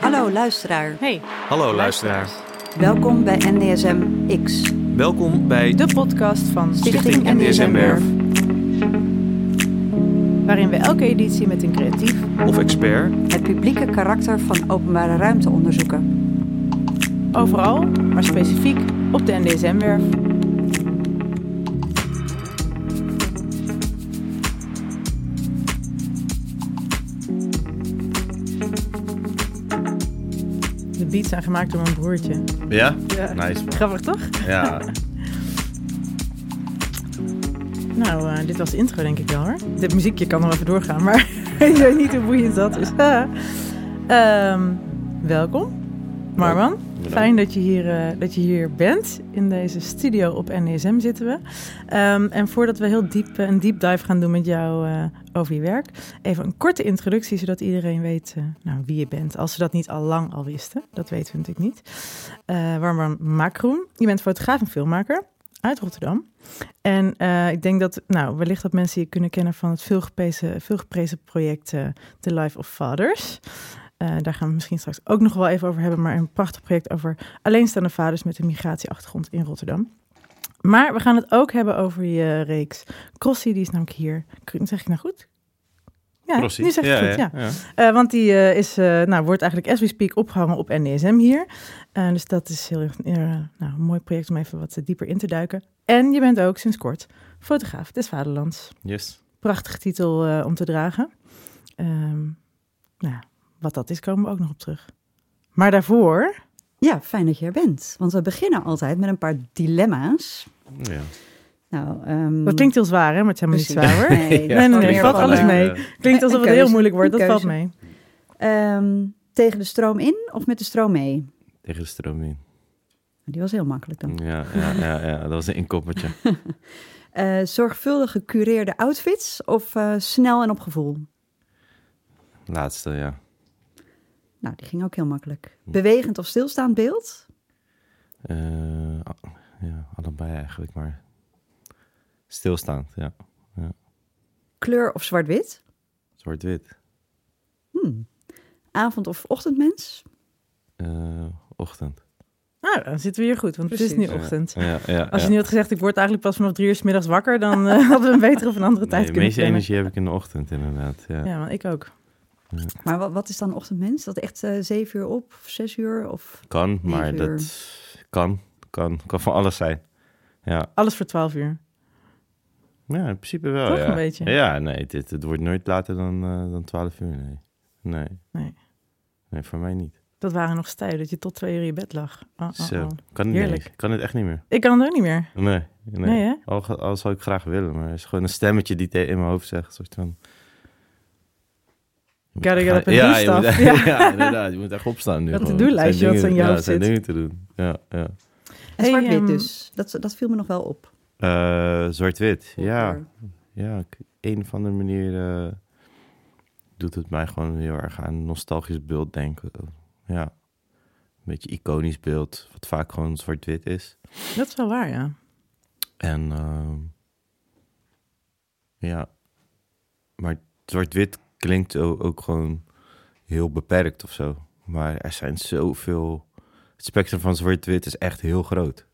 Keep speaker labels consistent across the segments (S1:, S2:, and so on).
S1: Hallo luisteraar,
S2: Hey,
S3: Hallo luisteraar.
S1: welkom bij NDSM X,
S3: Welkom bij
S2: de podcast van
S1: Stichting
S3: NDSM
S1: NDSM
S3: Werf.
S1: Werf.
S2: waarin we elke editie met een creatief
S3: of expert
S1: Het publieke karakter van openbare ruimte onderzoeken.
S2: overal, maar specifiek op de NDSM-werf. De zijn gemaakt door mijn broertje.
S3: Ja?
S2: Ja.
S3: Nice man.
S2: Grappig toch?
S3: Ja.
S2: Nou, eh, dit was de intro denk ik wel hoor. Dit muziekje kan nog even doorgaan, maar ik weet niet hoe boeiend dat is. Ehm, welkom, Marwan. Fijn dat je, hier, eh, dat je hier bent. In deze studio op NESM zitten we. Ehm, en voordat we heel diep eh, een deep dive gaan doen met jou eh, over je werk, even een korte introductie, zodat iedereen weet nou, wie je bent. Als ze dat niet al lang al wisten, dat weten we natuurlijk niet. Warman Makroen, je bent fotograaf en filmmaker uit Rotterdam. En ik denk dat, nou, wellicht dat mensen je kunnen kennen van het veelgeprezen, veelgeprezen project The Life of Fathers. Eh, daar gaan we misschien straks ook nog wel even over hebben. Maar een prachtig project over alleenstaande vaders met een migratieachtergrond in Rotterdam. Maar we gaan het ook hebben over je reeks Crossie. Die is namelijk hier. Zeg ik nou goed? Ja,
S3: Crossie.
S2: nu zeg ik
S3: ja,
S2: het goed, ja.
S3: ja.
S2: Eh, want die eh, is, nou, wordt eigenlijk as we speak opgehangen op NDSM hier. Dus dat is heel erg nou, een mooi project om even wat dieper in te duiken. En je bent ook sinds kort fotograaf des Vaderlands.
S3: Yes.
S2: Prachtige titel om te dragen. Ehm, nou, wat dat is, komen we ook nog op terug. Maar daarvoor,
S1: Ja, fijn dat je er bent. Want we beginnen altijd met een paar dilemma's.
S3: Ja.
S1: Nou, ehm,
S2: dat klinkt heel zwaar, hè? Maar het is helemaal niet zwaar, hoor.
S1: Nee,
S3: Ja.
S2: Nee, nee, valt alles mee. Klinkt alsof het heel moeilijk wordt, dat valt mee.
S1: ehm, tegen de stroom in of met de stroom mee?
S3: Tegen de stroom in.
S1: Die was heel makkelijk dan.
S3: Ja, ja, ja, ja, dat was een inkoppertje.
S1: Eh, zorgvuldig gecureerde outfits of eh, snel en op gevoel?
S3: Laatste, ja.
S1: Nou, die ging ook heel makkelijk. Bewegend of stilstaand beeld?
S3: Eh, ja, allebei eigenlijk, maar stilstaand, ja.
S1: Kleur of zwart-wit?
S3: Zwart-wit.
S1: Hmm. Avond- of ochtendmens?
S3: Eh, ochtend.
S2: Nou, dan zitten we hier goed, want het is nu ochtend.
S3: Ja, ja,
S2: Als je
S3: ja.
S2: nu had gezegd, ik word eigenlijk pas vanaf drie uur 's middags wakker, dan eh, hadden we een betere of een andere tijd
S3: Nee, de
S2: kunnen
S3: meeste energie heb ik in de ochtend, inderdaad. Ja.
S2: Ja, maar ik ook.
S1: Maar wat, wat is dan ochtendmens? Dat echt eh, zeven uur op, of zes uur? Of...
S3: Kan, maar dat kan, kan, kan van alles zijn. Ja,
S2: Alles voor 12 uur.
S3: ja in principe wel.
S2: Toch
S3: ja.
S2: een beetje?
S3: Ja, nee, dit, het wordt nooit later dan, eh, dan 12 uur. Nee. Nee.
S2: Nee.
S3: Nee, voor mij niet.
S2: Dat waren nog tijden dat je tot twee uur in je bed lag. Oh, oh,
S3: Zo.
S2: oh.
S3: Kan het
S2: Heerlijk.
S3: niet. Kan het echt niet meer.
S2: Ik kan het ook niet meer.
S3: Nee. Nee,
S2: Nee, hè?
S3: Al, al zou ik graag willen, maar het is gewoon een stemmetje die in mijn hoofd zegt. Soort van.
S2: Gotta get up and
S3: gaan-
S2: do
S3: ja, je moet
S2: stuff.
S3: echt-
S2: Ja.
S3: ja, inderdaad. Je moet echt opstaan nu.
S2: Dat to-do-lijstje wat in
S3: dingen-
S2: hoofd
S3: Ja,
S2: zit.
S3: dingen te doen. Ja, ja.
S1: En
S2: Hey,
S1: zwart-wit
S2: ehm,
S1: dus. Dat, dat viel me nog wel op.
S3: Eh, Zwart-wit. Ja. Ja, ik- een of andere manier eh, doet het mij gewoon heel erg aan een nostalgisch beeld denken. Ja, een beetje iconisch beeld, wat vaak gewoon zwart-wit is.
S2: Dat is wel waar, ja.
S3: En ehm, ja, maar zwart-wit klinkt ook, gewoon heel beperkt of zo. Maar er zijn zoveel... Het spectrum van zwart-wit is echt heel groot.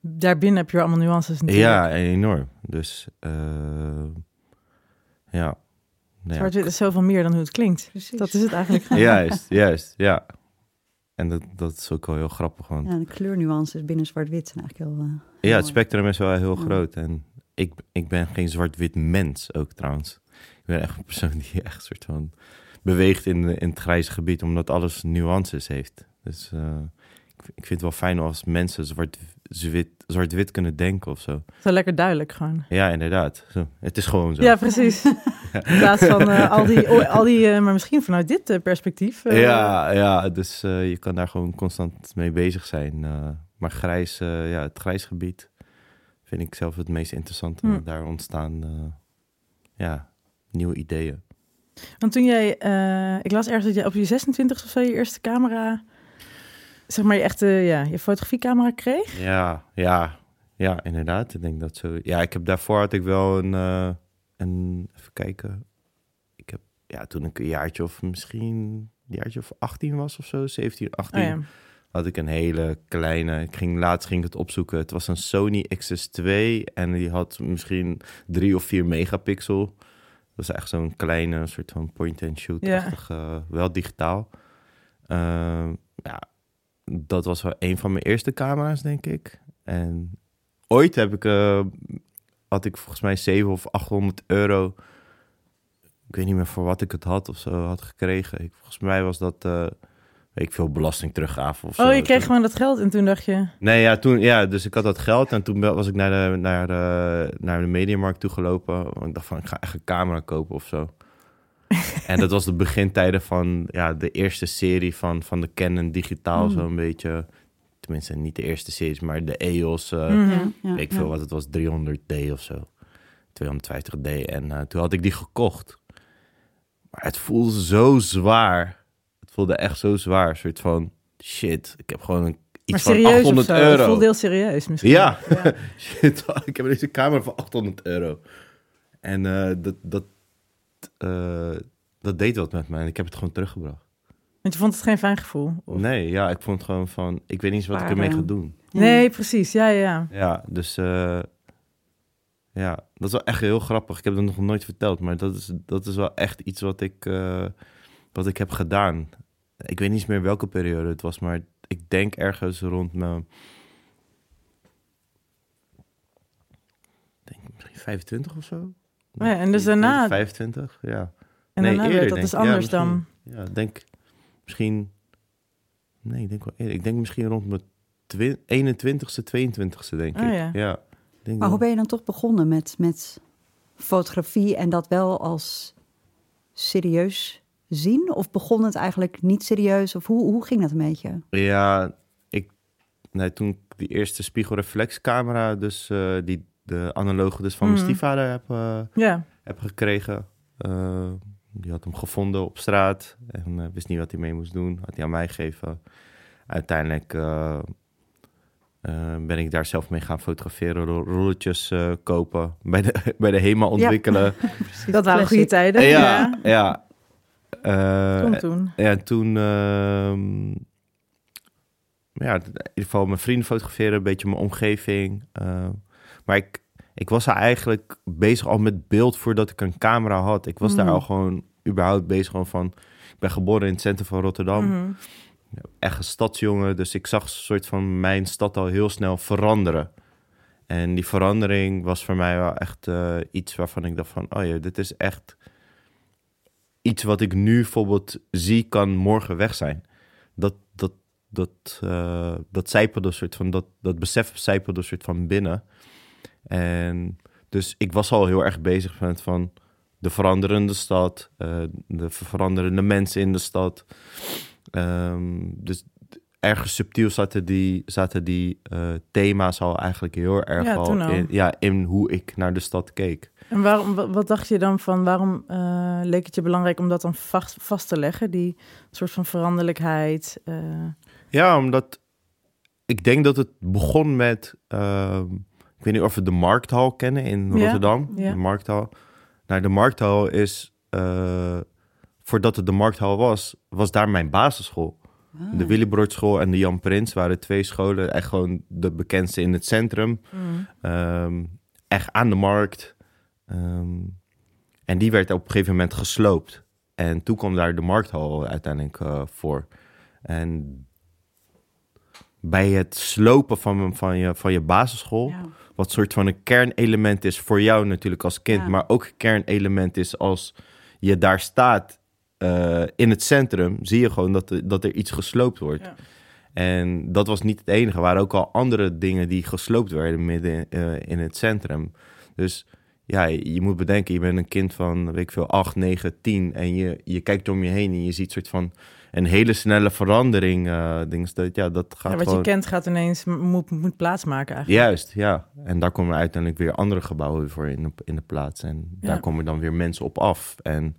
S2: Daarbinnen heb je allemaal nuances natuurlijk.
S3: Ja, enorm. Dus eh, ja. Nou ja,
S2: Zwart-wit is zoveel meer dan hoe het klinkt.
S1: Precies.
S2: Dat is het eigenlijk. gewoon.
S3: Juist, juist, ja. En dat, dat is ook wel heel grappig, want
S1: Ja, de kleurnuances binnen zwart-wit zijn eigenlijk heel... eh,
S3: ja, het
S1: mooi.
S3: spectrum is wel heel
S1: Ja.
S3: groot. En ik, ik ben geen zwart-wit mens ook trouwens. Ben echt een persoon die echt soort van beweegt in, in het grijze gebied, omdat alles nuances heeft. Dus eh, ik, ik vind het wel fijn als mensen zwart-wit zwart kunnen denken of zo.
S2: Zo lekker duidelijk gewoon.
S3: Ja, inderdaad. Zo. Het is gewoon zo.
S2: Ja, precies. In plaats van eh, al die, al die eh, maar misschien vanuit dit perspectief.
S3: Ja, ja dus je kan daar gewoon constant mee bezig zijn. maar grijs, ja, het grijsgebied vind ik zelf het meest interessante.
S2: Hm.
S3: want Daar ontstaan ja, nieuwe ideeën.
S2: Want toen jij, eh, ik las ergens dat je op je 26 of zo je eerste camera, zeg maar je echte, ja, je fotografiecamera kreeg.
S3: Ja, ja, ja, inderdaad. Ik denk dat zo. Ja, ik heb daarvoor had ik wel een, eh, en even kijken. Ik heb, ja, toen ik een jaartje of misschien een jaartje of 18 was of zo, 17, 18,
S2: Oh ja.
S3: had ik een hele kleine. Ik ging laatst ging ik het opzoeken. Het was een Sony XS2 en die had misschien 3 of 4 megapixel. Dat was echt zo'n kleine soort van point-and-shoot,
S2: Ja.
S3: wel digitaal. Ehm, ja, dat was wel een van mijn eerste camera's, denk ik. En ooit heb ik, eh, had ik volgens mij 7 of 800 euro. Ik weet niet meer voor wat ik het had of zo had gekregen. Ik, volgens mij was dat, eh, ik veel, belasting teruggave of zo.
S2: Oh, je kreeg
S3: Toen-
S2: gewoon dat geld en toen dacht je...
S3: Nee, ja, toen, ja, dus ik had dat geld en toen was ik naar de, naar de, naar de mediamarkt toegelopen. Want ik dacht van, ik ga echt een camera kopen of zo. en dat was de begintijden van ja, de eerste serie van, van de Canon digitaal,
S1: Mm.
S3: zo'n beetje. Tenminste, niet de eerste series, maar de EOS, eh.
S1: Ja, ja,
S3: weet ik
S1: ja.
S3: veel wat het was, 300D of zo. 250D. En eh, toen had ik die gekocht. Maar het voelde zo zwaar. Voelde echt zo zwaar. Een soort van, shit, ik heb gewoon een,
S2: Maar
S3: iets van
S2: serieus
S3: 800
S2: of zo?
S3: euro.
S2: Het voelde heel serieus misschien.
S3: Ja.
S2: ja.
S3: Shit, ik heb deze camera voor 800 euro. En eh, dat, dat, eh, dat deed wat met mij. En ik heb het gewoon teruggebracht.
S2: Want je vond het geen fijn gevoel? Of-
S3: Nee, ja, ik vond gewoon van... Ik weet niet eens wat ik ermee ga doen.
S2: Nee, precies. Ja, ja, ja.
S3: Ja, dus... eh, ja, dat is wel echt heel grappig. Ik heb dat nog nooit verteld. Maar dat is, dat is wel echt iets wat ik, wat ik heb gedaan. Ik weet niet meer welke periode het was. Maar ik denk ergens rond mijn... ik denk misschien 25 of zo.
S2: Oh ja, en dus daarna-
S3: 25, ja.
S2: En
S3: Nee,
S2: daarna
S3: eerder,
S2: dat
S3: denk
S2: dus.
S3: Ja,
S2: anders dan...
S3: Ja, denk misschien. Nee, ik denk wel eerder. Ik denk misschien rond mijn twi- 21ste, 22ste, denk
S2: Oh,
S3: ik.
S2: ja.
S3: ja. denk
S1: Maar hoe ben je dan toch begonnen met, met fotografie en dat wel als serieus zien? Of begon het eigenlijk niet serieus? Of hoe, hoe ging dat een beetje?
S3: Ja, ik. Nee, toen ik die eerste spiegelreflexcamera, dus eh, die de analoge dus van mijn stiefvader heb, eh, heb gekregen. eh, die had hem gevonden op straat en wist niet wat hij mee moest doen. Had hij aan mij gegeven. Uiteindelijk eh, eh, ben ik daar zelf mee gaan fotograferen, ro- rolletjes eh, kopen, bij de, bij de HEMA ontwikkelen.
S2: dat waren goede tijden.
S3: ja, ja.
S2: Toen, toen.
S3: ja, en toen... ehm, ja, in ieder geval mijn vrienden fotograferen, een beetje mijn omgeving. eh, maar ik, ik was eigenlijk bezig al met beeld voordat ik een camera had. Ik was daar
S1: Mm.
S3: al gewoon überhaupt bezig gewoon van... Ik ben geboren in het centrum van Rotterdam.
S2: Mhm.
S3: Echt een stadsjongen, dus ik zag een soort van mijn stad al heel snel veranderen. En die verandering was voor mij wel echt eh, iets waarvan ik dacht van... Oh ja, dit is echt iets wat ik nu bijvoorbeeld zie, kan morgen weg zijn. Dat, dat, dat, eh dat zijpelde soort van, dat, dat besef zijpelde soort van binnen. En dus ik was al heel erg bezig met van de veranderende stad, eh, de veranderende mensen in de stad. Ehm, dus ergens subtiel zaten die, zaten die eh, thema's al eigenlijk heel erg
S2: Ja,
S3: al. in, ja, in hoe ik naar de stad keek.
S2: En waarom, wat, dacht je dan van, waarom eh, leek het je belangrijk om dat dan vast, vast te leggen? Die soort van veranderlijkheid. eh,
S3: Ja, omdat ik denk dat het begon met. ehm, ik weet niet of we de Markthal kennen in
S2: Ja,
S3: Rotterdam.
S2: ja.
S3: De Markthal. Nou, de Markthal is. eh, voordat het de Markthal was, was daar mijn basisschool.
S1: Ah.
S3: De Willybroordschool en de Jan Prins waren twee scholen. Echt gewoon de bekendste in het centrum.
S2: mm.
S3: Ehm, echt aan de markt. Ehm, en die werd op een gegeven moment gesloopt. En toen kwam daar de markthal uiteindelijk eh, voor. En bij het slopen van, van, je, van je basisschool,
S1: Ja.
S3: wat soort van een kernelement is voor jou natuurlijk als kind,
S1: Ja.
S3: maar ook een kernelement is als je daar staat eh, in het centrum, zie je gewoon dat, er- dat er iets gesloopt wordt.
S2: Ja.
S3: En dat was niet het enige. Er waren ook al andere dingen die gesloopt werden midden eh, in het centrum. Dus ja, je, moet bedenken, je bent een kind van, weet ik veel, 8, 9, 10. En je, je kijkt om je heen en je ziet soort van een hele snelle verandering. dingen, dat, ja, dat gaat
S2: Ja, wat
S3: gewoon...
S2: je kent gaat ineens, moet, moet plaatsmaken eigenlijk.
S3: Juist, ja. En daar komen uiteindelijk weer andere gebouwen voor in de, in de plaats. En daar
S2: Ja.
S3: komen dan weer mensen op af. En,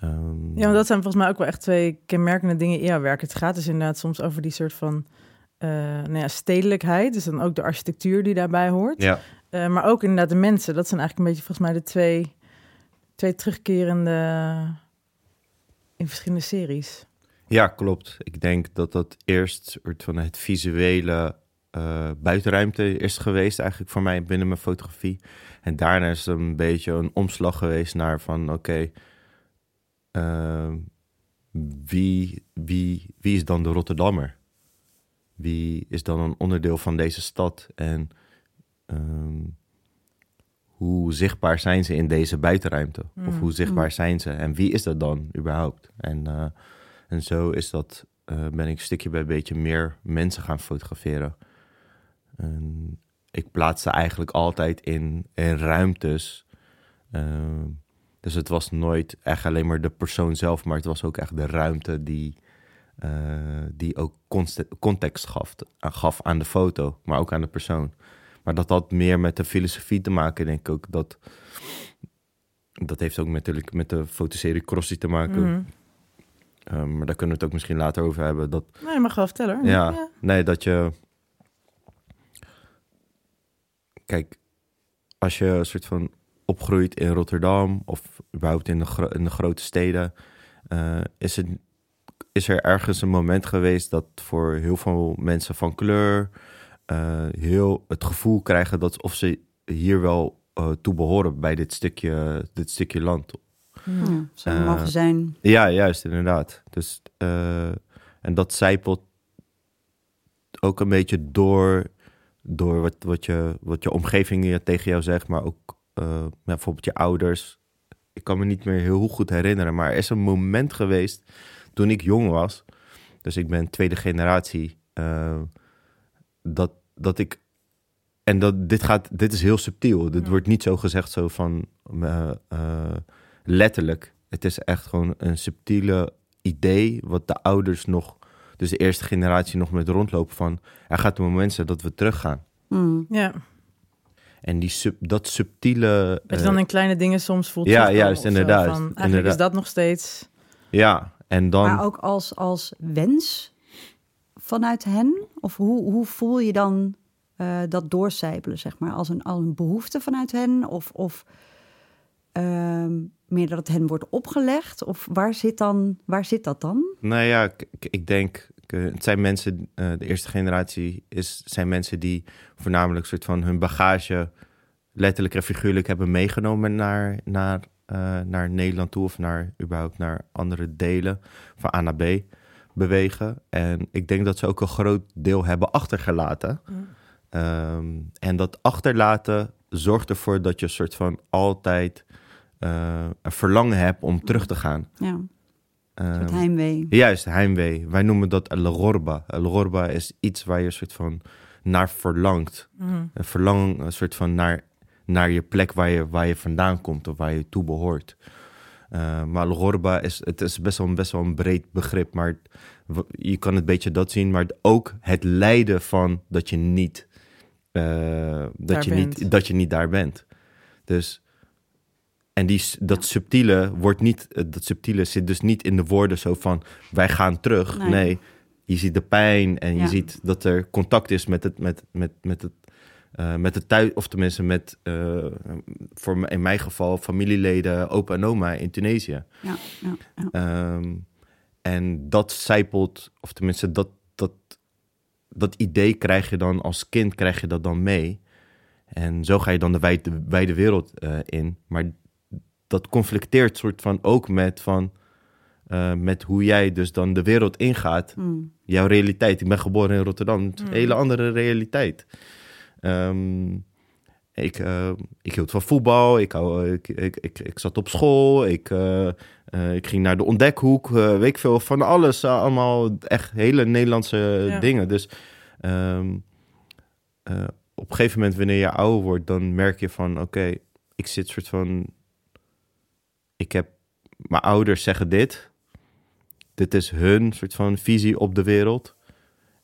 S3: ehm,
S2: Ja, dat zijn volgens mij ook wel echt twee kenmerkende dingen in jouw werk. Het gaat dus inderdaad soms over die soort van eh, nou ja, stedelijkheid. Dus dan ook de architectuur die daarbij hoort.
S3: ja.
S2: Eh, maar ook inderdaad de mensen. Dat zijn eigenlijk een beetje volgens mij de twee twee terugkerende in verschillende series.
S3: Ja, klopt. Ik denk dat dat eerst van het visuele eh, buitenruimte is geweest eigenlijk voor mij binnen mijn fotografie. En daarna is het een beetje een omslag geweest naar van oké, ehm, wie, wie, wie is dan de Rotterdammer? Wie is dan een onderdeel van deze stad? En ehm, hoe zichtbaar zijn ze in deze buitenruimte? Of hoe zichtbaar zijn ze? En wie is dat dan überhaupt? En, eh, en zo is dat, eh, ben ik stukje bij beetje meer mensen gaan fotograferen. En ik plaatste eigenlijk altijd in, in ruimtes. Ehm, dus het was nooit echt alleen maar de persoon zelf, maar het was ook echt de ruimte die, eh, die ook context gaf, gaf aan de foto, maar ook aan de persoon. Maar dat had meer met de filosofie te maken, denk ik ook. Dat, dat heeft ook natuurlijk met de fotoserie Crossy te maken.
S2: Mhm.
S3: Ehm, maar daar kunnen we het ook misschien later over hebben. Dat,
S2: Nee, je mag wel vertellen hoor.
S3: ja, nee, dat je. Kijk, als je een soort van opgroeit in Rotterdam of überhaupt in de, gro- in de grote steden, eh, is, het, is er ergens een moment geweest dat voor heel veel mensen van kleur heel het gevoel krijgen dat of ze hier wel eh, toe behoren bij dit stukje, dit stukje land.
S2: Mhm.
S1: Ja, zou
S3: Eh,
S1: mogen zijn.
S3: Ja, juist, inderdaad. Dus, eh, en dat zijpelt ook een beetje door, door wat, wat, je, wat je omgeving je tegen jou zegt, maar ook eh, ja, bijvoorbeeld je ouders. Ik kan me niet meer heel goed herinneren, maar er is een moment geweest toen ik jong was. Dus ik ben tweede generatie. eh, dat, dat ik. En dat, dit, gaat, dit is heel subtiel. Dit
S2: Ja.
S3: wordt niet zo gezegd, zo van. eh, eh, letterlijk. Het is echt gewoon een subtiele idee wat de ouders nog, dus de eerste generatie nog met rondlopen van, er gaat een moment zijn dat we teruggaan.
S1: Mm.
S2: Ja,
S3: En die sub, dat subtiele,
S2: dat je
S3: eh,
S2: dan in kleine dingen soms voelt.
S3: ja,
S2: terugkomen
S3: juist,
S2: zo,
S3: inderdaad,
S2: Van, eigenlijk
S3: inderdaad.
S2: is dat nog steeds...
S3: ja, en dan,
S1: Maar ook als, als wens vanuit hen? Of hoe, hoe voel je dan eh, dat doorcijpelen, zeg maar? Als een, als een behoefte vanuit hen? Of, of ehm, meer dat het hen wordt opgelegd? Of waar zit, dan, waar zit dat dan?
S3: nou ja, ik, ik- denk, het zijn mensen, eh, de eerste generatie is, zijn mensen die voornamelijk soort van hun bagage letterlijk en figuurlijk hebben meegenomen naar, naar, eh, naar Nederland toe of naar überhaupt naar andere delen van A naar B bewegen. En ik denk dat ze ook een groot deel hebben achtergelaten. Ehm, en dat achterlaten zorgt ervoor dat je een soort van altijd eh, een verlangen hebt om terug te gaan.
S1: Ja,
S3: Ehm,
S1: heimwee.
S3: Juist, heimwee. Wij noemen dat El Gorba. El Gorba is iets waar je een soort van naar verlangt.
S2: Mhm.
S3: Een verlang, een soort van naar, naar je plek waar je, waar je vandaan komt of waar je toe behoort. Eh, maar El Gorba is, het is best wel, een- best wel een breed begrip, maar je kan het beetje dat zien, maar ook het lijden van dat je niet, eh, dat je
S2: bent.
S3: niet, dat je niet daar bent. Dus en die, dat subtiele wordt niet, eh, dat subtiele zit dus niet in de woorden zo van wij gaan terug.
S1: Nee.
S3: Nee, je ziet de pijn en je ziet dat er contact is met het, met, met, met het, eh, met het thuis, of tenminste met, eh, voor in mijn geval, familieleden, opa en oma in Tunesië.
S1: Ja, ja, ja.
S3: Ehm, en dat zijpelt, of tenminste dat, dat, dat idee krijg je dan als kind, krijg je dat dan mee. En zo ga je dan de wijde, wijde wereld eh, in. Maar dat conflicteert soort van ook met, van, met hoe jij dus dan de wereld ingaat.
S1: Mm.
S3: Jouw realiteit. Ik ben geboren in Rotterdam. Een
S2: Mm.
S3: hele andere realiteit. Ehm, ik, eh, ik hield van voetbal. Ik, hou, ik, ik, ik, ik zat op school. Ik, eh, eh, ik ging naar de ontdekhoek. weet ik veel. Van alles. allemaal echt hele Nederlandse
S2: Ja.
S3: dingen. Dus ehm, eh, op een gegeven moment, wanneer je ouder wordt, dan merk je van: oké, ik zit soort van. Ik heb. Mijn ouders zeggen dit. Dit is hun soort van visie op de wereld.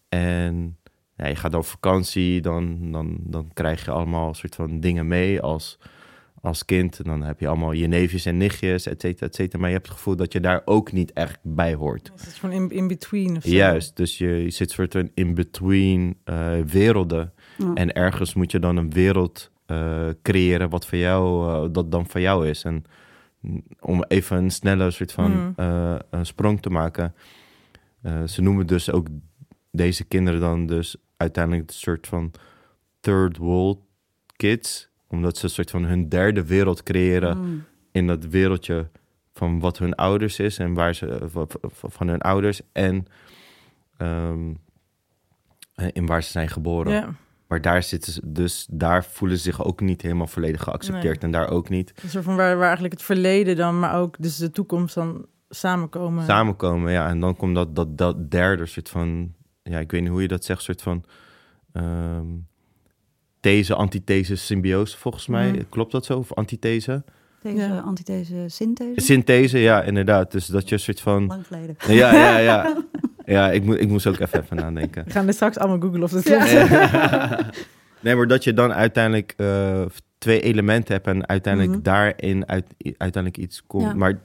S3: En ja, je gaat op vakantie, dan, dan, dan krijg je allemaal soort van dingen mee als, als kind. En dan heb je allemaal je neefjes en nichtjes, et cetera, et cetera. Maar je hebt het gevoel dat je daar ook niet echt bij hoort.
S2: Is het van in, in between of zo?
S3: Juist, dus je, je zit soort van in between eh, werelden.
S1: Ja.
S3: En ergens moet je dan een wereld eh, creëren wat voor jou, eh, dat dan voor jou is. En om even een snelle soort van
S2: Mm.
S3: eh, een sprong te maken. Ze noemen dus ook deze kinderen dan dus uiteindelijk een soort van third world kids. Omdat ze een soort van hun derde wereld creëren
S1: Mm.
S3: in dat wereldje van wat hun ouders is en waar ze v- van hun ouders en ehm, eh, in waar ze zijn geboren. Maar daar zitten ze dus daar voelen ze zich ook niet helemaal volledig geaccepteerd en daar ook niet
S2: een soort van waar, waar eigenlijk het verleden dan, maar ook dus de toekomst dan samenkomen.
S3: samenkomen. Ja, en dan komt dat, dat, dat derde soort van, ja, ik weet niet hoe je dat zegt, soort van ehm these, antithese, symbiose volgens mij. Klopt dat zo? Of antithese?
S1: Deze
S2: Ja.
S1: antithese, synthese.
S3: Synthese, ja, inderdaad. Dus dat je een soort van,
S1: Lang geleden.
S3: ja, ja, ja. Ja, ik, moet, ik moest ook even, even nadenken.
S2: We gaan er straks allemaal googlen of dat
S1: Ja.
S3: nee, maar dat je dan uiteindelijk eh, twee elementen hebt en uiteindelijk
S1: Mhm.
S3: daarin uit, uiteindelijk iets komt.
S1: Ja.
S3: Maar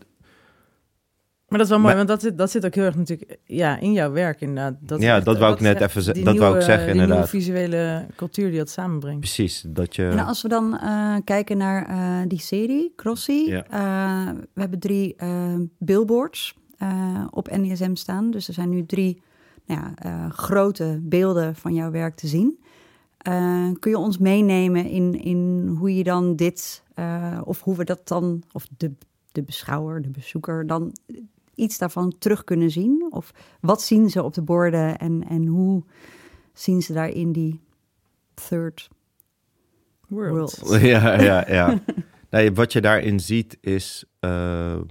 S2: Maar dat is wel mooi,
S3: Maar-
S2: want dat zit, dat zit ook heel erg natuurlijk ja, in jouw werk inderdaad. Dat
S3: Ja,
S2: echt-
S3: dat wou ik net even
S2: die
S3: dat wou ik zeggen,
S2: die nieuwe
S3: inderdaad.
S2: visuele cultuur die dat samenbrengt.
S3: precies, dat je...
S1: En als we dan eh, kijken naar eh, die serie, Crossy.
S3: Ja.
S1: eh, we hebben drie billboards eh, op NDSM staan. Dus er zijn nu drie nou ja, eh, grote beelden van jouw werk te zien. Eh, kun je ons meenemen in, in hoe je dan dit, eh, of hoe we dat dan, of de, de beschouwer, de bezoeker, dan iets daarvan terug kunnen zien? Of wat zien ze op de borden en, en hoe zien ze daarin die third
S2: World.
S1: World.
S3: Ja, ja, ja. nee, wat je daarin ziet is... ehm,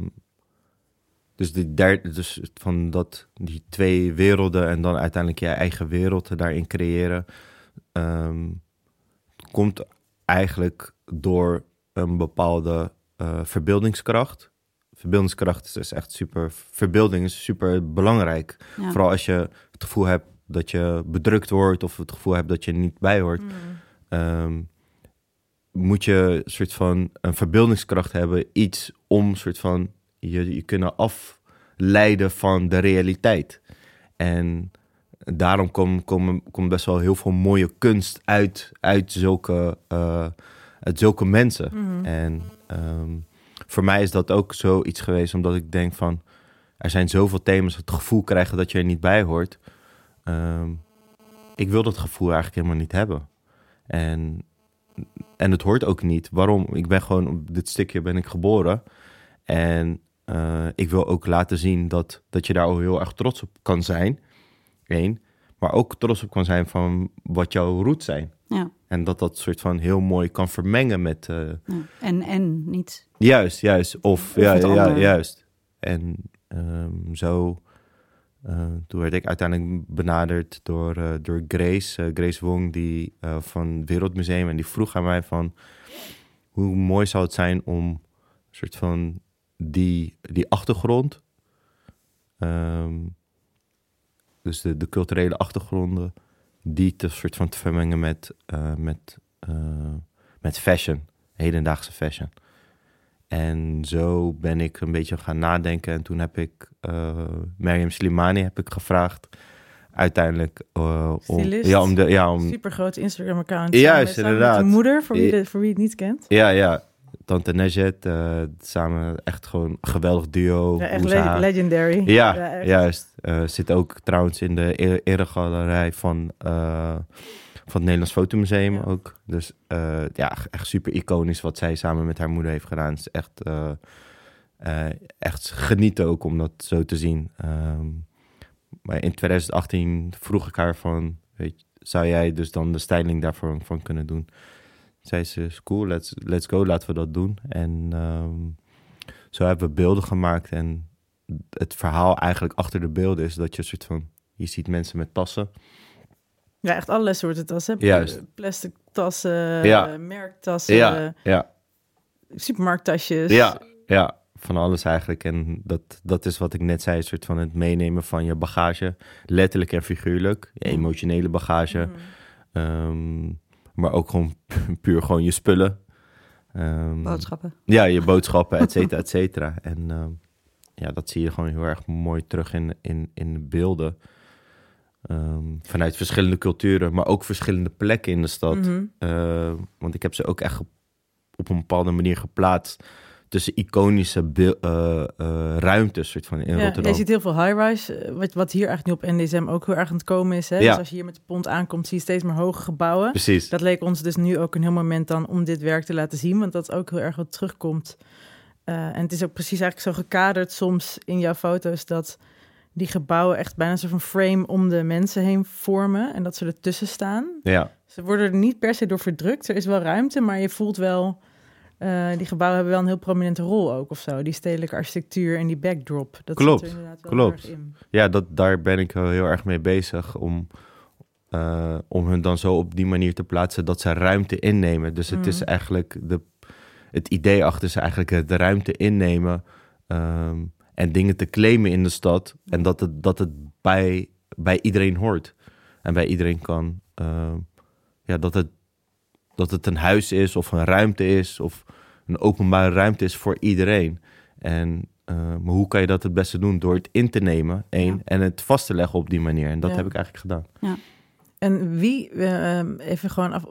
S3: dus, die derde, dus van dat, die twee werelden en dan uiteindelijk je eigen wereld daarin creëren... ehm, komt eigenlijk door een bepaalde eh, verbeeldingskracht. Verbeeldingskracht is echt super... Verbeelding is super belangrijk.
S1: Ja.
S3: Vooral als je het gevoel hebt dat je bedrukt wordt... of het gevoel hebt dat je niet bij hoort...
S2: Mm.
S3: ehm, moet je een soort van een verbeeldingskracht hebben, iets om soort van je, je kunnen afleiden van de realiteit. En daarom komt kom, kom best wel heel veel mooie kunst uit, uit, zulke, eh, uit zulke mensen.
S2: Mhm.
S3: En ehm, voor mij is dat ook zoiets geweest, omdat ik denk van er zijn zoveel thema's, het gevoel krijgen dat je er niet bij hoort. Ehm, ik wil dat gevoel eigenlijk helemaal niet hebben. En, en het hoort ook niet. Waarom? Ik ben gewoon op dit stukje ben ik geboren. En eh, ik wil ook laten zien dat, dat je daar al heel erg trots op kan zijn. Eén. Maar ook trots op kan zijn van wat jouw roots zijn.
S1: Ja,
S3: En dat dat soort van heel mooi kan vermengen met, eh,
S1: ja. En, en niet.
S3: Juist, juist. Of,
S1: Of
S3: ja, ja, juist. En ehm, zo, eh, toen werd ik uiteindelijk benaderd door, eh, door Grace, Grace Wong, die van het Wereldmuseum. En die vroeg aan mij van, hoe mooi zou het zijn om een soort van die, die achtergrond, ehm, dus de, de culturele achtergronden, die te soort van te vermengen met, eh, met, eh, met fashion, hedendaagse fashion. En zo ben ik een beetje gaan nadenken. En toen heb ik uh, Mariam Slimani heb ik gevraagd. Uiteindelijk uh, om, ja, om de, ja, om,
S2: Super grote Instagram-account.
S3: Juist,
S2: samen met
S3: inderdaad.
S2: de moeder, voor wie, de, voor wie het niet kent.
S3: ja, ja, Tante Nejet, uh, samen echt gewoon een geweldig duo.
S2: Ja, echt le- legendary.
S3: Ja,
S2: echt.
S3: juist. Uh, zit ook trouwens in de e- eregalerij van, uh, van het Nederlands Fotomuseum
S2: Ja.
S3: ook. Dus ja, echt super iconisch wat zij samen met haar moeder heeft gedaan. Het is echt, echt genieten ook om dat zo te zien. Um, maar in 2018 vroeg ik haar van, weet je, zou jij dus dan de styling daarvoor van kunnen doen? Zei ze, is cool, let's, let's go, laten we dat doen. En um, zo hebben we beelden gemaakt en het verhaal eigenlijk achter de beelden is dat je een soort van, je ziet mensen met tassen.
S2: Ja, echt allerlei soorten tassen.
S3: Juist.
S2: Plastic tassen,
S3: Ja.
S2: eh, merktassen,
S3: Ja, ja,
S2: supermarkttasjes.
S3: ja, ja, van alles eigenlijk. En dat, dat is wat ik net zei, een soort van het meenemen van je bagage, letterlijk en figuurlijk, je emotionele bagage,
S2: Mhm.
S3: um, maar ook gewoon puur gewoon je spullen. Um,
S1: Boodschappen.
S3: Ja, je boodschappen, et cetera, et cetera. En um, ja, dat zie je gewoon heel erg mooi terug in, in, in de beelden. Um, vanuit verschillende culturen, maar ook verschillende plekken in de stad.
S2: Mhm.
S3: Uh, want ik heb ze ook echt op een bepaalde manier geplaatst. Tussen iconische eh, eh, ruimtes soort van in
S2: Ja,
S3: Rotterdam.
S2: je ziet heel veel high-rise, eh, wat, wat hier eigenlijk nu op NDSM ook heel erg aan het komen is. Hè?
S3: Ja.
S2: Dus als je hier met de pont aankomt, zie je steeds meer hoge gebouwen.
S3: Precies.
S2: Dat leek ons dus nu ook een heel moment dan om dit werk te laten zien, want dat is ook heel erg wat terugkomt. En het is ook precies eigenlijk zo gekaderd soms in jouw foto's dat die gebouwen echt bijna zo van frame om de mensen heen vormen en dat ze ertussen staan.
S3: Ja,
S2: Ze worden er niet per se door verdrukt. Er is wel ruimte, maar je voelt wel... eh, die gebouwen hebben wel een heel prominente rol ook of zo. Die stedelijke architectuur en die backdrop. Dat
S3: Klopt,
S2: zit er inderdaad wel
S3: klopt.
S2: erg in.
S3: ja dat, daar ben ik wel heel erg mee bezig om, eh, om hun dan zo op die manier te plaatsen dat ze ruimte innemen. Dus het is
S2: Mhm.
S3: eigenlijk de, het idee achter is eigenlijk het de ruimte innemen ehm, en dingen te claimen in de stad. En dat het, dat het bij, bij iedereen hoort en bij iedereen kan. ehm, ja, dat het, dat het een huis is of een ruimte is of een openbare ruimte is voor iedereen. En eh, maar hoe kan je dat het beste doen? Door het in te nemen, één,
S1: Ja.
S3: en het vast te leggen op die manier. En dat
S2: Ja.
S3: heb ik eigenlijk gedaan.
S2: En wie, eh, ehm, even gewoon af,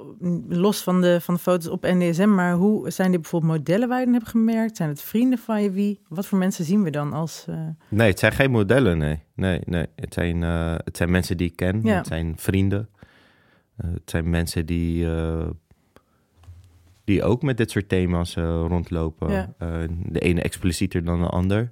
S2: los van de, van de foto's op NDSM, maar hoe zijn dit bijvoorbeeld modellen waar je dan hebt gemerkt? Zijn het vrienden van je? Wie? Wat voor mensen zien we dan als... eh,
S3: Nee, het zijn geen modellen, nee. Nee, nee. Het, zijn, eh, het zijn mensen die ik ken.
S2: Ja.
S3: Het zijn vrienden. Het zijn mensen die, die ook met dit soort thema's eh, rondlopen.
S2: Ja.
S3: Eh, de ene explicieter dan de ander.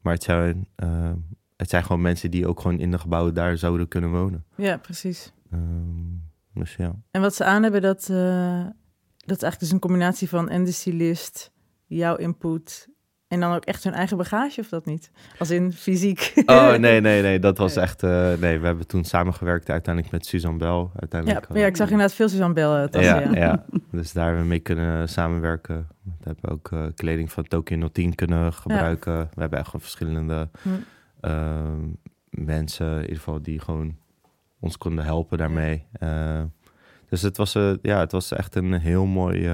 S3: Maar het zijn, eh, het zijn gewoon mensen die ook gewoon in de gebouwen daar zouden kunnen wonen.
S2: Ja, precies.
S3: Ehm, dus ja.
S2: En wat ze aan hebben, dat, dat is eigenlijk dus een combinatie van en de stylist, jouw input en dan ook echt hun eigen bagage, of dat niet? Als in fysiek.
S3: Oh, nee, nee, nee. Dat was echt... eh, nee, we hebben toen samengewerkt uiteindelijk met Suzanne Bell.
S2: Ja,
S3: Uiteindelijk,
S2: ja, ik zag inderdaad veel Suzanne Bell uh,
S3: ja,
S2: ja.
S3: ja. dus daar hebben we mee kunnen samenwerken. We hebben ook eh, kleding van Tokyo 010 kunnen gebruiken. We hebben echt verschillende
S2: Hm.
S3: ehm, mensen, in ieder geval, die gewoon ons konden helpen daarmee. Eh, dus het was, eh, ja, het was echt een heel mooi...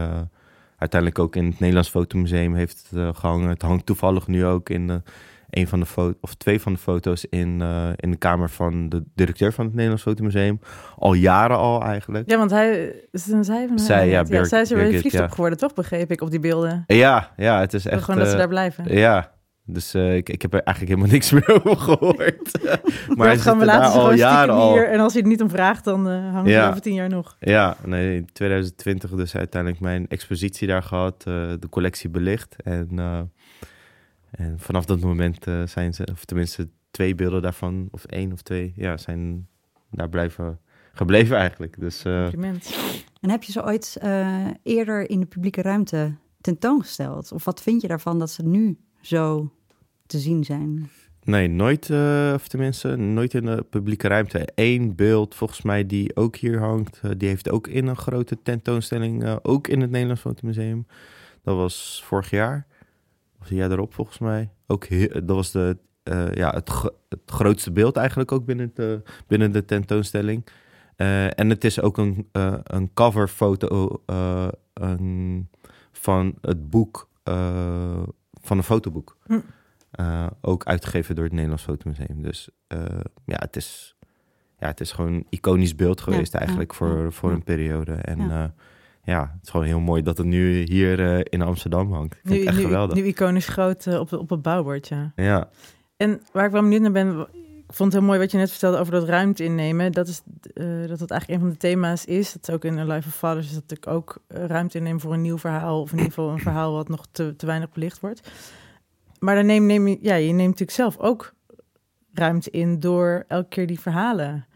S3: uiteindelijk ook in het Nederlands Fotomuseum heeft het eh, gehangen. Het hangt toevallig nu ook in een van de foto's, of twee van de foto's in, eh, in de kamer van de directeur van het Nederlands Fotomuseum. Al jaren al eigenlijk.
S2: Ja, want hij, zij, van
S3: Zij, ja, Birk-
S2: zij is er weer verliefd
S3: ja.
S2: op geworden, toch? Begreep ik op die beelden.
S3: Ja, ja, het is echt...
S2: Gewoon dat ze
S3: eh,
S2: daar blijven.
S3: Ja, dus eh, ik, ik heb er eigenlijk helemaal niks meer over gehoord. maar
S2: Dat gaan we
S3: er
S2: laten
S3: al jaren al.
S2: Hier, en als je het niet om vraagt, dan eh hangt
S3: Ja.
S2: het over tien jaar nog.
S3: Ja, nee, in 2020 dus uiteindelijk mijn expositie daar gehad, eh, de collectie belicht. En, en vanaf dat moment zijn ze, of tenminste twee beelden daarvan, of één of twee, ja, zijn daar blijven gebleven eigenlijk. Dus
S2: Compliment.
S1: En heb je ze ooit eerder in de publieke ruimte tentoongesteld? Of wat vind je daarvan dat ze nu zo te zien zijn?
S3: Nee, nooit, eh, of tenminste, nooit in de publieke ruimte. Eén beeld, volgens mij, die ook hier hangt, eh, die heeft ook in een grote tentoonstelling, eh, ook in het Nederlands Fotomuseum. Dat was vorig jaar, of het jaar daarop volgens mij. Ook dat was de, ja, het, het grootste beeld eigenlijk ook binnen de, binnen de tentoonstelling. En het is ook een, een coverfoto een- van het boek, van een fotoboek.
S2: Hm.
S3: Eh, ook uitgegeven door het Nederlands Fotomuseum. Dus eh, ja, het is, ja, het is gewoon een iconisch beeld geweest
S1: ja,
S3: eigenlijk voor,
S1: ja,
S3: voor een periode. En
S1: Ja.
S3: ja. het is gewoon heel mooi dat het nu hier eh, in Amsterdam hangt. Ik vind
S2: Nu,
S3: het echt
S2: nu,
S3: geweldig.
S2: nu iconisch groot eh, op, op het bouwbord, ja.
S3: Ja,
S2: En waar ik wel benieuwd naar ben, ik vond het heel mooi wat je net vertelde over dat ruimte innemen. Dat is eh, dat dat eigenlijk een van de thema's is. Dat is ook in Life of Fathers, is dat natuurlijk ook eh, ruimte innemen voor een nieuw verhaal. Of in ieder geval een verhaal wat nog te, te weinig belicht wordt. Maar dan neem, neem je, ja, je neemt natuurlijk zelf ook ruimte in door elke keer die verhalen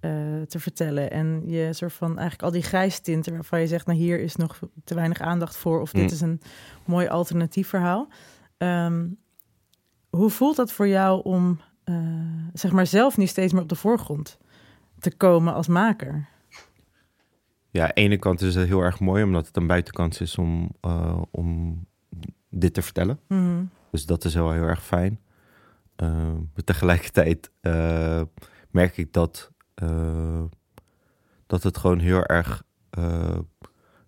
S2: eh, te vertellen. En je soort van eigenlijk al die grijstinten waarvan je zegt, nou hier is nog te weinig aandacht voor. Of dit
S3: Mm.
S2: is een mooi alternatief verhaal. Ehm, hoe voelt dat voor jou om, eh, zeg maar, zelf niet steeds meer op de voorgrond te komen als maker?
S3: ja, aan de ene kant is het heel erg mooi, omdat het een buitenkant is om, eh, om dit te vertellen.
S2: Mhm.
S3: Dus dat is wel heel erg fijn. Eh, maar tegelijkertijd merk ik dat, dat het gewoon heel erg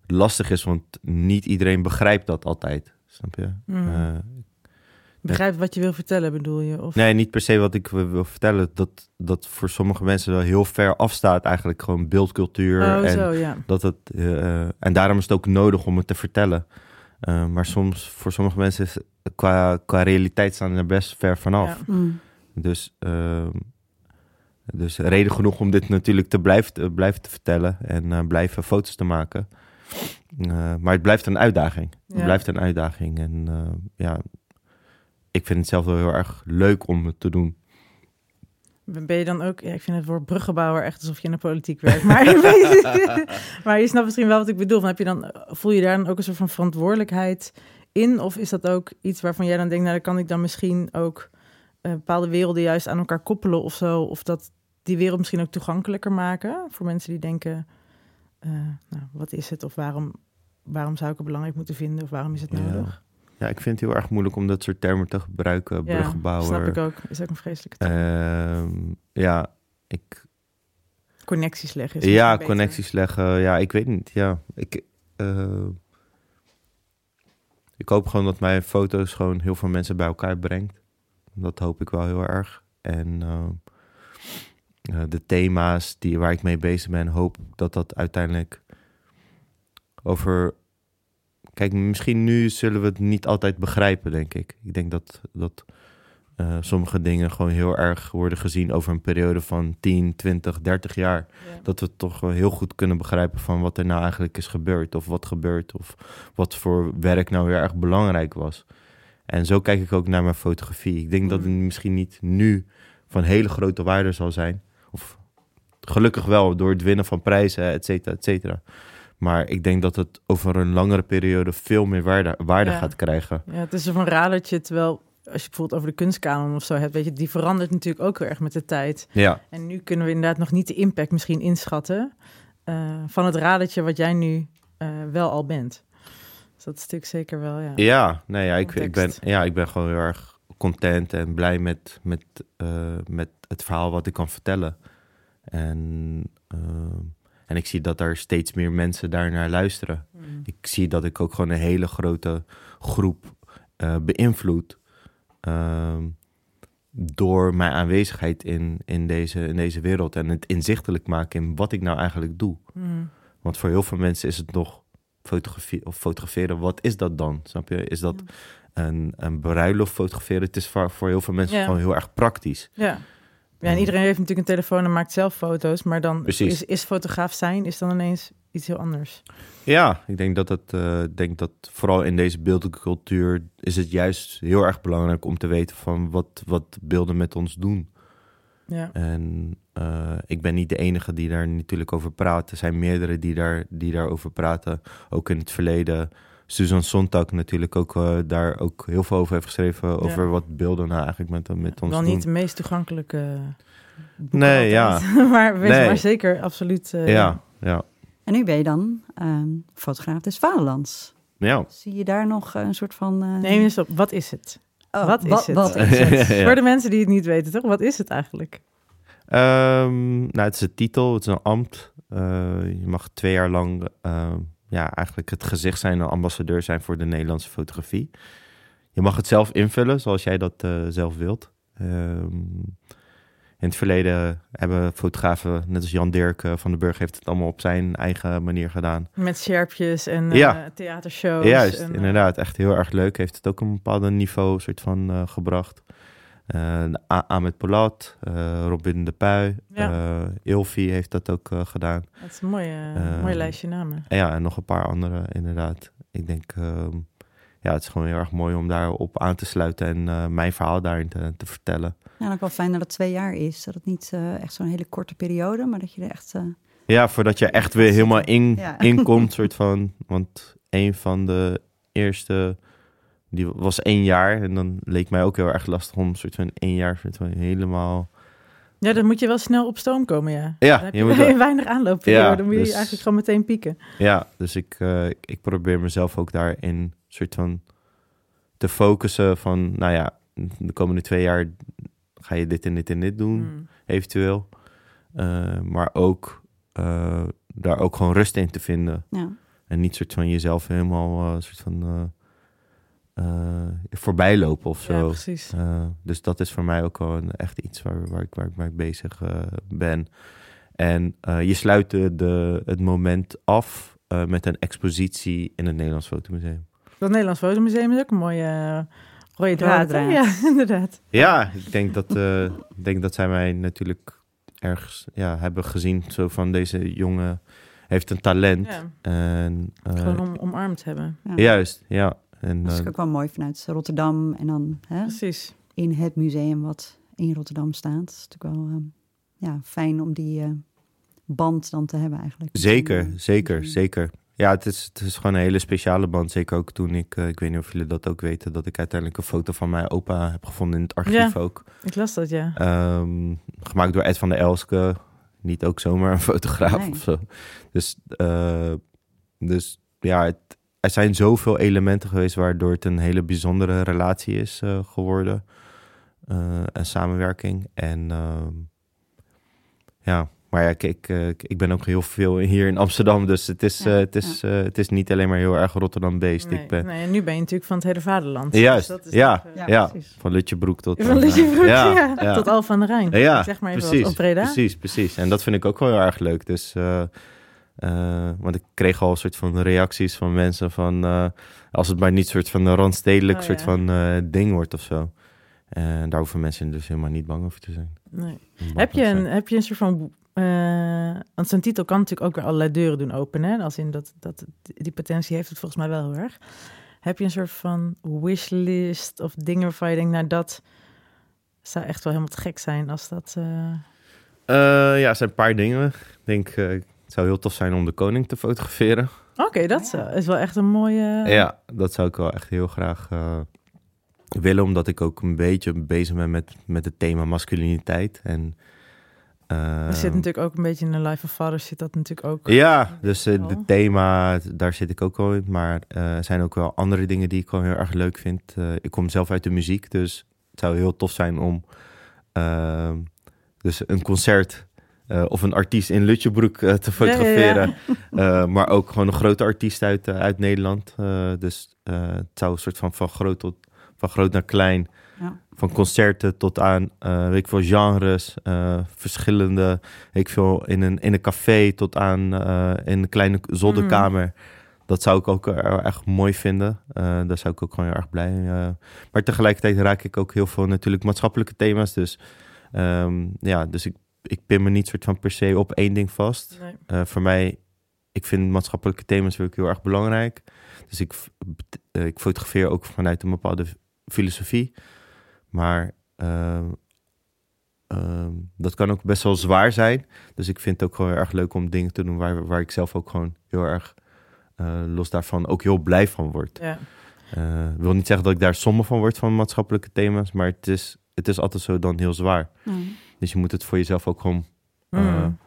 S3: lastig is, want niet iedereen begrijpt dat altijd. Snap je?
S2: Mhm. Begrijp wat je wil vertellen, bedoel je? Of...
S3: nee, niet per se wat ik wil vertellen. Dat, dat voor sommige mensen wel heel ver afstaat, eigenlijk gewoon beeldcultuur.
S2: Oh,
S3: en
S2: zo, ja.
S3: dat het, eh, en daarom is het ook nodig om het te vertellen. Eh, maar soms, voor sommige mensen, is qua, qua realiteit staan er best ver vanaf.
S2: Ja.
S1: Mm.
S3: Dus, ehm, dus reden genoeg om dit natuurlijk te blijven, te blijven te vertellen en eh, blijven foto's te maken. Maar het blijft een uitdaging. Het blijft een uitdaging. En ja, ik vind het zelf wel heel erg leuk om het te doen.
S2: Ben je dan ook, ja, ik vind het woord bruggenbouwer echt alsof je in de politiek werkt. Maar, maar je snapt misschien wel wat ik bedoel. Van heb je dan, voel je daar dan ook een soort van verantwoordelijkheid in? Of is dat ook iets waarvan jij dan denkt, nou dan kan ik dan misschien ook eh, bepaalde werelden juist aan elkaar koppelen of zo? Of dat die wereld misschien ook toegankelijker maken voor mensen die denken, eh, nou, wat is het? Of waarom, waarom zou ik het belangrijk moeten vinden? Of waarom is het nodig?
S3: Ja, ik vind het heel erg moeilijk om dat soort termen te gebruiken.
S2: Ja, snap ik ook. Is ook een vreselijke term.
S3: Ehm, ja, ik,
S2: Connecties leggen. is
S3: ja,
S2: beter.
S3: connecties leggen. Ja, ik weet niet. Ja, ik, eh, ik hoop gewoon dat mijn foto's gewoon heel veel mensen bij elkaar brengt. Dat hoop ik wel heel erg. En eh, eh, de thema's die, waar ik mee bezig ben, hoop dat dat uiteindelijk over. Kijk, misschien nu zullen we het niet altijd begrijpen, denk ik. Ik denk dat, dat eh, sommige dingen gewoon heel erg worden gezien over een periode van 10, 20, 30 jaar
S2: Ja.
S3: dat we toch wel heel goed kunnen begrijpen van wat er nou eigenlijk is gebeurd. Of wat gebeurt. Of wat voor werk nou weer erg belangrijk was. En zo kijk ik ook naar mijn fotografie. Ik denk dat het
S2: Mm.
S3: misschien niet nu van hele grote waarde zal zijn. Of gelukkig wel door het winnen van prijzen, et cetera, et cetera. Maar ik denk dat het over een langere periode veel meer waarde, waarde
S2: Ja.
S3: gaat krijgen.
S2: Ja, het is een radertje, terwijl als je bijvoorbeeld over de kunstkanon of zo hebt, weet je, die verandert natuurlijk ook heel erg met de tijd.
S3: Ja,
S2: En nu kunnen we inderdaad nog niet de impact misschien inschatten eh, van het radertje wat jij nu eh, wel al bent. Dus dat is natuurlijk zeker wel, ja.
S3: Ja, nee, ja, ik, ik, ben, ja, ik ben gewoon heel erg content en blij met, met, eh, met het verhaal wat ik kan vertellen. En, eh, en ik zie dat er steeds meer mensen daarnaar luisteren.
S2: Mm.
S3: Ik zie dat ik ook gewoon een hele grote groep eh beïnvloed. ehm, door mijn aanwezigheid in, in, deze, in deze wereld. En het inzichtelijk maken in wat ik nou eigenlijk doe.
S2: Mm.
S3: Want voor heel veel mensen is het nog fotografie of fotograferen. Wat is dat dan? Snap je? Is dat een, een bruiloft fotograferen? Het is voor, voor heel veel mensen gewoon heel erg praktisch.
S2: Ja. Ja, en iedereen heeft natuurlijk een telefoon en maakt zelf foto's, maar dan
S3: Precies.
S2: is, is fotograaf zijn is dan ineens iets heel anders.
S3: Ja, ik denk dat het, eh, denk dat vooral in deze beeldelijke cultuur is het juist heel erg belangrijk om te weten van wat, wat beelden met ons doen.
S2: Ja.
S3: En eh, ik ben niet de enige die daar natuurlijk over praat. Er zijn meerdere die, daar, die daarover praten. Ook in het verleden. Susan Sontag natuurlijk ook eh, daar ook heel veel over heeft geschreven. Over wat beelden nou eigenlijk met, met ons
S2: Wel
S3: doen.
S2: niet de meest toegankelijke boeken
S3: Nee,
S2: altijd. maar, wees
S3: Nee.
S2: maar zeker, absoluut. eh,
S3: ja, ja.
S1: En nu ben je dan ehm, fotograaf des vaderlands.
S3: ja.
S1: Zie je daar nog een soort van... eh,
S2: Neem eens op, wat is het?
S1: oh,
S2: wat is het?
S1: Wat is het?
S3: Ja.
S2: Voor de mensen die het niet weten, toch? Wat is het eigenlijk?
S3: Ehm, nou, het is een titel, het is een ambt. Eh, je mag twee jaar lang ehm, ja, eigenlijk het gezicht zijn, een ambassadeur zijn voor de Nederlandse fotografie. Je mag het zelf invullen zoals jij dat eh, zelf wilt. Ehm, in het verleden hebben fotografen, net als Jan Dirk eh, van den Burg, heeft het allemaal op zijn eigen manier gedaan.
S2: Met sjerpjes en eh,
S3: Ja.
S2: theatershows.
S3: Juist,
S2: en,
S3: inderdaad. Echt heel erg leuk. Heeft het ook een bepaald niveau soort van gebracht. Eh Ahmed Polat, eh, Robin de Puy,
S2: Ja.
S3: eh, Ilfi heeft dat ook eh, gedaan.
S2: Het is een mooie,
S3: Eh,
S2: mooi lijstje namen.
S3: En ja, en nog een paar andere inderdaad. Ik denk, ehm, ja, het is gewoon heel erg mooi om daarop aan te sluiten en eh, mijn verhaal daarin te, te vertellen.
S1: Ja, ook wel fijn dat het twee jaar is. Dat het niet eh, echt zo'n hele korte periode, maar dat je er echt... eh,
S3: Ja, voordat je echt weer helemaal in,
S1: Ja.
S3: inkomt, soort van. Want een van de eerste, die was één jaar. En dan leek mij ook heel erg lastig om soort van één jaar soort van helemaal...
S2: Ja, dan moet je wel snel op stoom komen, ja.
S3: Ja,
S2: dan heb
S3: je
S2: je,
S3: moet wel-
S2: weinig aanloopperiode.
S3: Ja,
S2: dan moet je
S3: dus-
S2: eigenlijk gewoon meteen pieken.
S3: Ja, dus ik, eh, ik- ik probeer mezelf ook daarin soort van te focussen van, nou ja, de komende twee jaar ga je dit en dit en dit doen,
S2: Mm.
S3: eventueel. Eh, maar ook eh, daar ook gewoon rust in te vinden.
S1: ja.
S3: En niet soort van jezelf helemaal eh, soort van voorbij lopen of
S2: Ja,
S3: zo.
S2: precies.
S3: Eh, dus dat is voor mij ook wel een, echt iets waar, waar, ik, waar ik mee bezig eh, ben. En eh, je sluit de, de, het moment af eh, met een expositie in het Nederlands Fotomuseum.
S2: Dat Nederlands Fotomuseum is ook een mooie uh, rode draad.
S1: Draad.
S2: Ja, inderdaad.
S3: Ja, ik denk dat, eh, ik denk dat zij mij natuurlijk ergens ja, hebben gezien. Zo van deze jongen heeft een talent.
S2: Ja,
S3: En, eh,
S2: gewoon om, omarmd hebben.
S1: Ja.
S3: Juist, ja. En,
S1: Dat is
S3: eh,
S1: ook wel mooi vanuit Rotterdam en dan hè,
S2: Precies.
S1: in het museum wat in Rotterdam staat. Het is natuurlijk wel ehm, ja, fijn om die eh, band dan te hebben eigenlijk.
S3: Zeker, zeker, zeker. Ja, het is, het is gewoon een hele speciale band. Zeker ook toen ik, eh, ik weet niet of jullie dat ook weten, dat ik uiteindelijk een foto van mijn opa heb gevonden in het archief
S2: Ja.
S3: ook.
S2: Ik las dat, ja.
S3: Ehm, gemaakt door Ed van der Elske. Niet ook zomaar een fotograaf
S1: Nee.
S3: of zo. Dus, eh, dus ja, het, er zijn zoveel elementen geweest waardoor het een hele bijzondere relatie is eh, geworden. Eh, en samenwerking. En ehm, ja, maar ja, kijk, eh, ik ben ook heel veel hier in Amsterdam. Dus het is,
S1: Ja,
S3: het is, het is niet alleen maar heel erg Rotterdam-based.
S2: Nee,
S3: ik ben
S2: nee, en nu ben je natuurlijk van het hele vaderland.
S3: Juist,
S2: Dus dat is
S3: ja, ja.
S1: precies.
S3: van Lutjebroek tot...
S2: Van Lutjebroek, ja. Tot Al van de Rijn.
S3: Ja,
S2: Ik zeg maar even
S3: precies,
S2: wat Breda.
S3: Precies, precies. En dat vind ik ook wel heel erg leuk. Dus, eh, want ik kreeg al een soort van reacties van mensen van... eh, als het maar niet soort van een randstedelijk
S2: Oh,
S3: soort
S2: ja.
S3: van eh, ding wordt of zo. En daar hoeven mensen dus helemaal niet bang over te zijn.
S2: Nee. Heb, je een,
S3: zijn.
S2: heb je een soort van... want zo'n titel kan natuurlijk ook weer allerlei deuren doen openen. Hè? Als in dat, dat, die potentie heeft het volgens mij wel heel erg. Heb je een soort van wishlist of dingen waarvan je denkt... nou, dat zou echt wel helemaal te gek zijn als dat...
S3: ja, er zijn een paar dingen. Ik denk, het zou heel tof zijn om de koning te fotograferen.
S2: Oké, dat
S1: Ja.
S2: is wel echt een mooie...
S3: Ja, dat zou ik wel echt heel graag eh, willen, omdat ik ook een beetje bezig ben met, met het thema masculiniteit. En,
S2: Er zit natuurlijk ook een beetje in de Life of Fathers zit dat natuurlijk ook.
S3: Ja, dus eh,
S2: wel.
S3: het thema, daar zit ik ook wel in. Maar eh, er zijn ook wel andere dingen die ik gewoon heel erg leuk vind. Eh, ik kom zelf uit de muziek, dus het zou heel tof zijn om dus een concert eh, of een artiest in Lutjebroek eh, te
S2: Ja, ja, ja.
S3: fotograferen. Eh, maar ook gewoon een grote artiest uit, uit Nederland. Dus het zou een soort van van groot, tot, van groot naar klein
S1: Ja.
S3: van concerten tot aan, weet ik veel, genres, verschillende, weet ik veel, in een, in een café tot aan in een kleine zolderkamer. Dat zou ik ook erg mooi vinden. Daar zou ik ook gewoon heel erg blij eh. Maar tegelijkertijd raak ik ook heel veel natuurlijk maatschappelijke thema's. Dus ehm, ja, dus ik, ik pin me niet soort van per se op één ding vast.
S2: Nee.
S3: Eh, voor mij, ik vind maatschappelijke thema's ook heel erg belangrijk. Dus ik, eh, ik fotografeer ook vanuit een bepaalde filosofie. Maar ehm, ehm, dat kan ook best wel zwaar zijn. Dus ik vind het ook gewoon heel erg leuk om dingen te doen waar, waar ik zelf ook gewoon heel erg eh, los daarvan ook heel blij van word.
S2: Ja.
S3: Eh, Ik wil niet zeggen dat ik daar somber van word van maatschappelijke thema's, maar het is, het is altijd zo dan heel zwaar.
S1: Mm.
S3: Dus je moet het voor jezelf ook gewoon eh,
S2: Mm.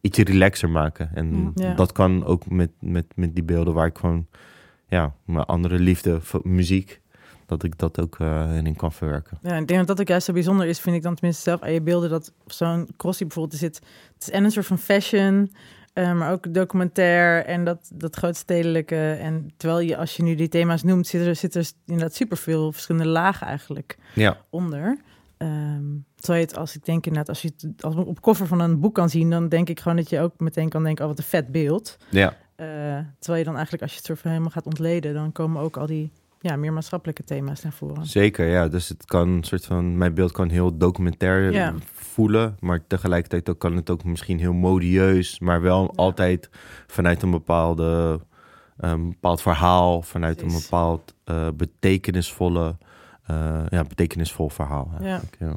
S3: iets relaxer maken. En
S2: Ja. Ja.
S3: dat kan ook met, met, met die beelden waar ik gewoon, ja, mijn andere liefde voor muziek, dat ik dat ook eh, in kan verwerken.
S2: Ja, ik denk dat dat ook juist zo bijzonder is, vind ik dan tenminste zelf aan je beelden. Dat zo'n crossie bijvoorbeeld er zit. Het is en een soort van fashion, eh, maar ook documentair en dat, dat grootstedelijke. En terwijl je, als je nu die thema's noemt, zit er, zit er inderdaad superveel verschillende lagen eigenlijk
S3: Ja,
S2: onder. Ehm terwijl je het, als ik denk inderdaad, als je het als op cover van een boek kan zien, dan denk ik gewoon dat je ook meteen kan denken, oh wat een vet beeld.
S3: ja,
S2: Eh, terwijl je dan eigenlijk, als je het soort van helemaal gaat ontleden, dan komen ook al die ja, meer maatschappelijke thema's naar voren.
S3: zeker. Ja, dus het kan een soort van, mijn beeld kan heel documentair
S2: Ja.
S3: voelen, maar tegelijkertijd ook kan het ook misschien heel modieus, maar wel altijd vanuit een bepaalde, een bepaald verhaal, vanuit een bepaald eh, betekenisvolle, eh, ja, betekenisvol verhaal. eigenlijk, ja.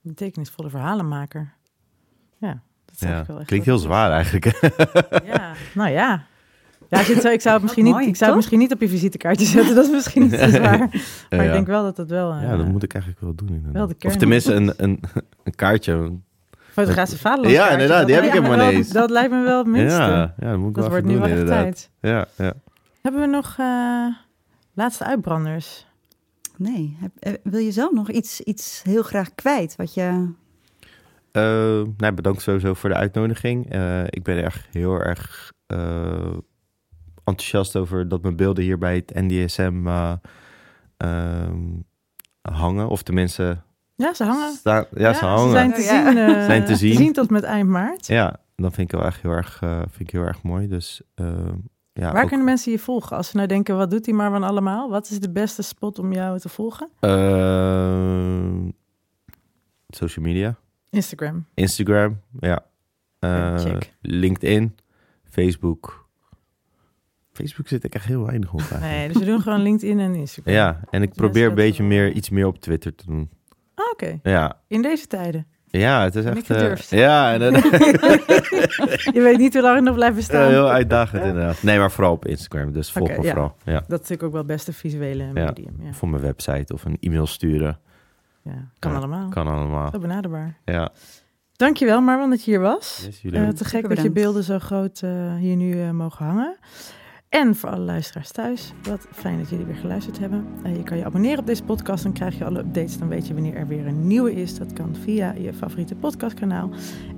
S2: Betekenisvolle verhalenmaker. Ja, dat is
S3: Ja,
S2: wel echt
S3: klinkt heel zwaar eigenlijk.
S2: Ja, nou ja. Ja, als je het zo- ik zou het misschien, niet,
S1: mooi,
S2: ik zou het misschien niet op je visitekaartje zetten. Dat is misschien niet zo zwaar. Maar
S3: Ja,
S2: ik denk wel dat het wel... eh,
S3: Ja, dat moet ik eigenlijk wel doen. Inderdaad.
S2: Wel de kern.
S3: Of tenminste een, een, een kaartje.
S2: Fotografische vaderland.
S3: Ja, inderdaad, die heb ik helemaal niet eens.
S2: Dat lijkt me wel het minste.
S3: Ja, ja, dat moet ik
S2: dat
S3: wel
S2: wordt nu
S3: doen
S2: wel echt tijd.
S3: Ja, ja.
S2: Hebben we nog eh, laatste uitbranders?
S1: Nee, heb, eh, wil je zelf nog iets, iets heel graag kwijt? Wat je...
S3: Eh, nou, bedankt sowieso voor de uitnodiging. Eh, ik ben erg heel erg eh, enthousiast over dat mijn beelden hier bij het NDSM eh, ehm, hangen. Of tenminste,
S2: Ja, ze hangen.
S3: staan, ja, ze hangen.
S2: zijn te,
S1: Ja.
S2: zien, eh,
S3: Zijn te zien.
S2: tot met eind maart.
S3: Ja, dat vind ik wel echt heel erg, vind ik heel erg mooi. Dus eh, ja,
S2: Waar
S3: ook,
S2: kunnen mensen je volgen? Als ze nou denken, wat doet die Marwan allemaal? Wat is de beste spot om jou te volgen?
S3: eh, social media.
S2: Instagram.
S3: Instagram, ja. Eh. LinkedIn, Facebook. Facebook zit ik echt heel weinig op eigenlijk.
S2: Nee, dus we doen gewoon LinkedIn en Instagram.
S3: Ja, en ik probeer een beetje meer, iets meer op Twitter te doen.
S2: Ah, Oké,
S3: Ja,
S2: in deze tijden.
S3: Ja het is echt...
S2: ik
S3: eh, ja, en,
S2: Je weet niet hoe lang het nog blijven
S3: Ja,
S2: staan.
S3: heel uitdagend inderdaad. Nee, maar vooral op Instagram. Dus volg me
S2: ja.
S3: vooral. Ja.
S2: Dat is natuurlijk ook wel het beste visuele medium. Ja,
S3: Voor mijn website of een e-mail sturen.
S2: ja. kan
S3: Ja,
S2: allemaal.
S3: Kan allemaal.
S2: Zo benaderbaar.
S3: Ja.
S2: Dankjewel Marwan dat je hier was.
S3: Yes,
S2: Eh, te gek dat je beelden zo groot eh, hier nu eh, mogen hangen. En voor alle luisteraars thuis, wat fijn dat jullie weer geluisterd hebben. Eh, je kan je abonneren op deze podcast, dan krijg je alle updates. Dan weet je wanneer er weer een nieuwe is. Dat kan via je favoriete podcastkanaal.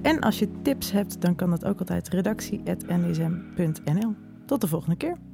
S2: En als je tips hebt, dan kan dat ook altijd redactie.nsm.nl. Tot de volgende keer.